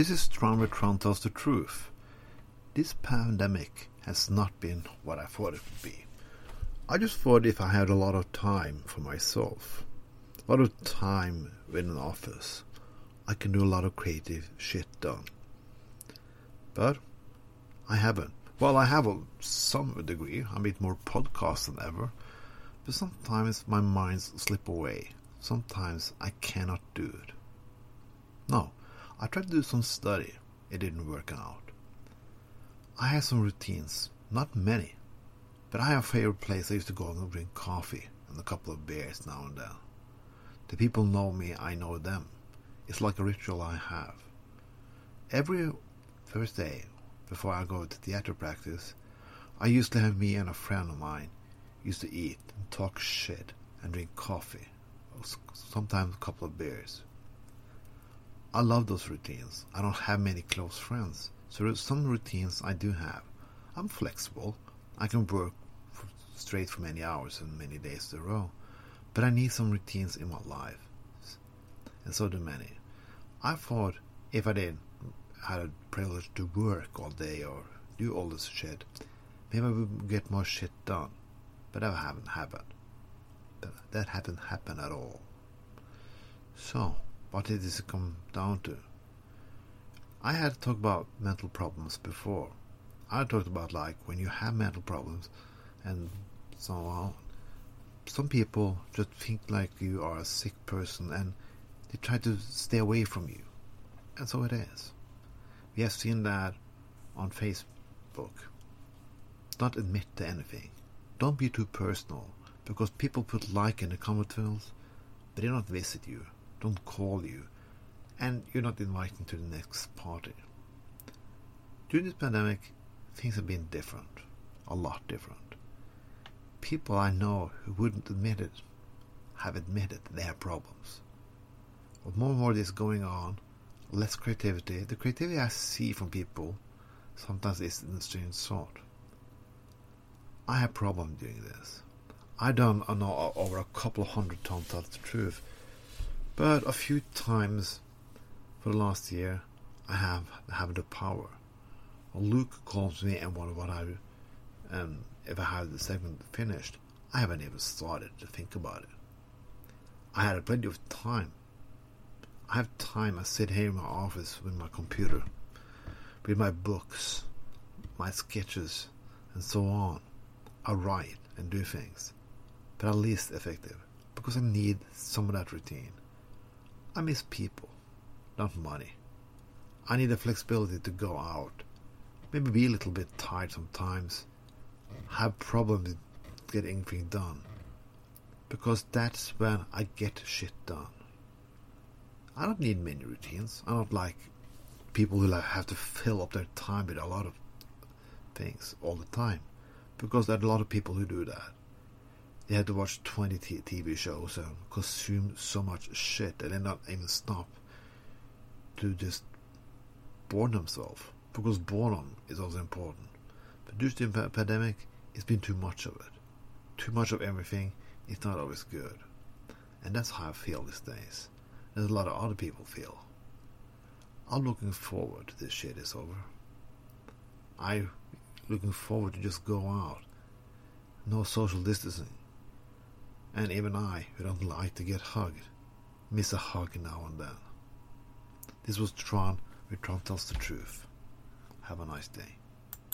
This is where Tron tells the truth. This pandemic has not been what I thought it would be. I just thought if I had a lot of time for myself, a lot of time in an office, I can do a lot of creative shit done. But I haven't. Well, I have a some degree. I made more podcasts than ever. But sometimes my minds slip away. Sometimes I cannot do it. No, I tried to do some study. It didn't work out. I have some routines, not many, but I have a favorite place I used to go and drink coffee and a couple of beers now and then. The people know me, I know them. It's like a ritual I have. Every Thursday, before I go to theater practice, I used to have me and a friend of mine used to eat and talk shit and drink coffee, sometimes a couple of beers. I love those routines. I don't have many close friends, so some routines I do have. I'm flexible. I can work straight for many hours and many days in a row, but I need some routines in my life, and so do many. I thought if I didn't had a privilege to work all day or do all this shit, maybe I would get more shit done. But that haven't happened. That hasn't happened at all. So, what did this come down to? I had talked about mental problems before. I talked about like when you have mental problems and so on. Some people just think like you are a sick person and they try to stay away from you. And so it is. We have seen that on Facebook. Don't admit to anything. Don't be too personal because people put like in the comment fields, but they don't visit you don't call you, and you're not invited to the next party. During this pandemic, things have been different, a lot different. People I know who wouldn't admit it have admitted have problems. With more and more of this going on, less creativity, the creativity I see from people sometimes is in the strange sort. I have problem doing this. I done I know over a couple of hundred times tell the truth but a few times for the last year, I have have the power. Luke calls me and wonder what I and if I have the segment finished, I haven't even started to think about it. I had plenty of time. I have time. I sit here in my office with my computer, with my books, my sketches, and so on. I write and do things, but at least effective because I need some of that routine. I miss people, not money. I need the flexibility to go out, maybe be a little bit tired sometimes, have problems getting anything done, because that's when I get shit done. I don't need many routines. I don't like people who have to fill up their time with a lot of things all the time, because there are a lot of people who do that they had to watch 20 t- TV shows and consume so much shit that they not even stop to just bore themselves. Because boredom is also important. But due to the pandemic, it's been too much of it. Too much of everything is not always good. And that's how I feel these days. There's a lot of other people feel. I'm looking forward to this shit is over. I'm looking forward to just go out. No social distancing and even I, who don't like to get hugged, miss a hug now and then. This was Tron, where Tron tells the truth. Have a nice day.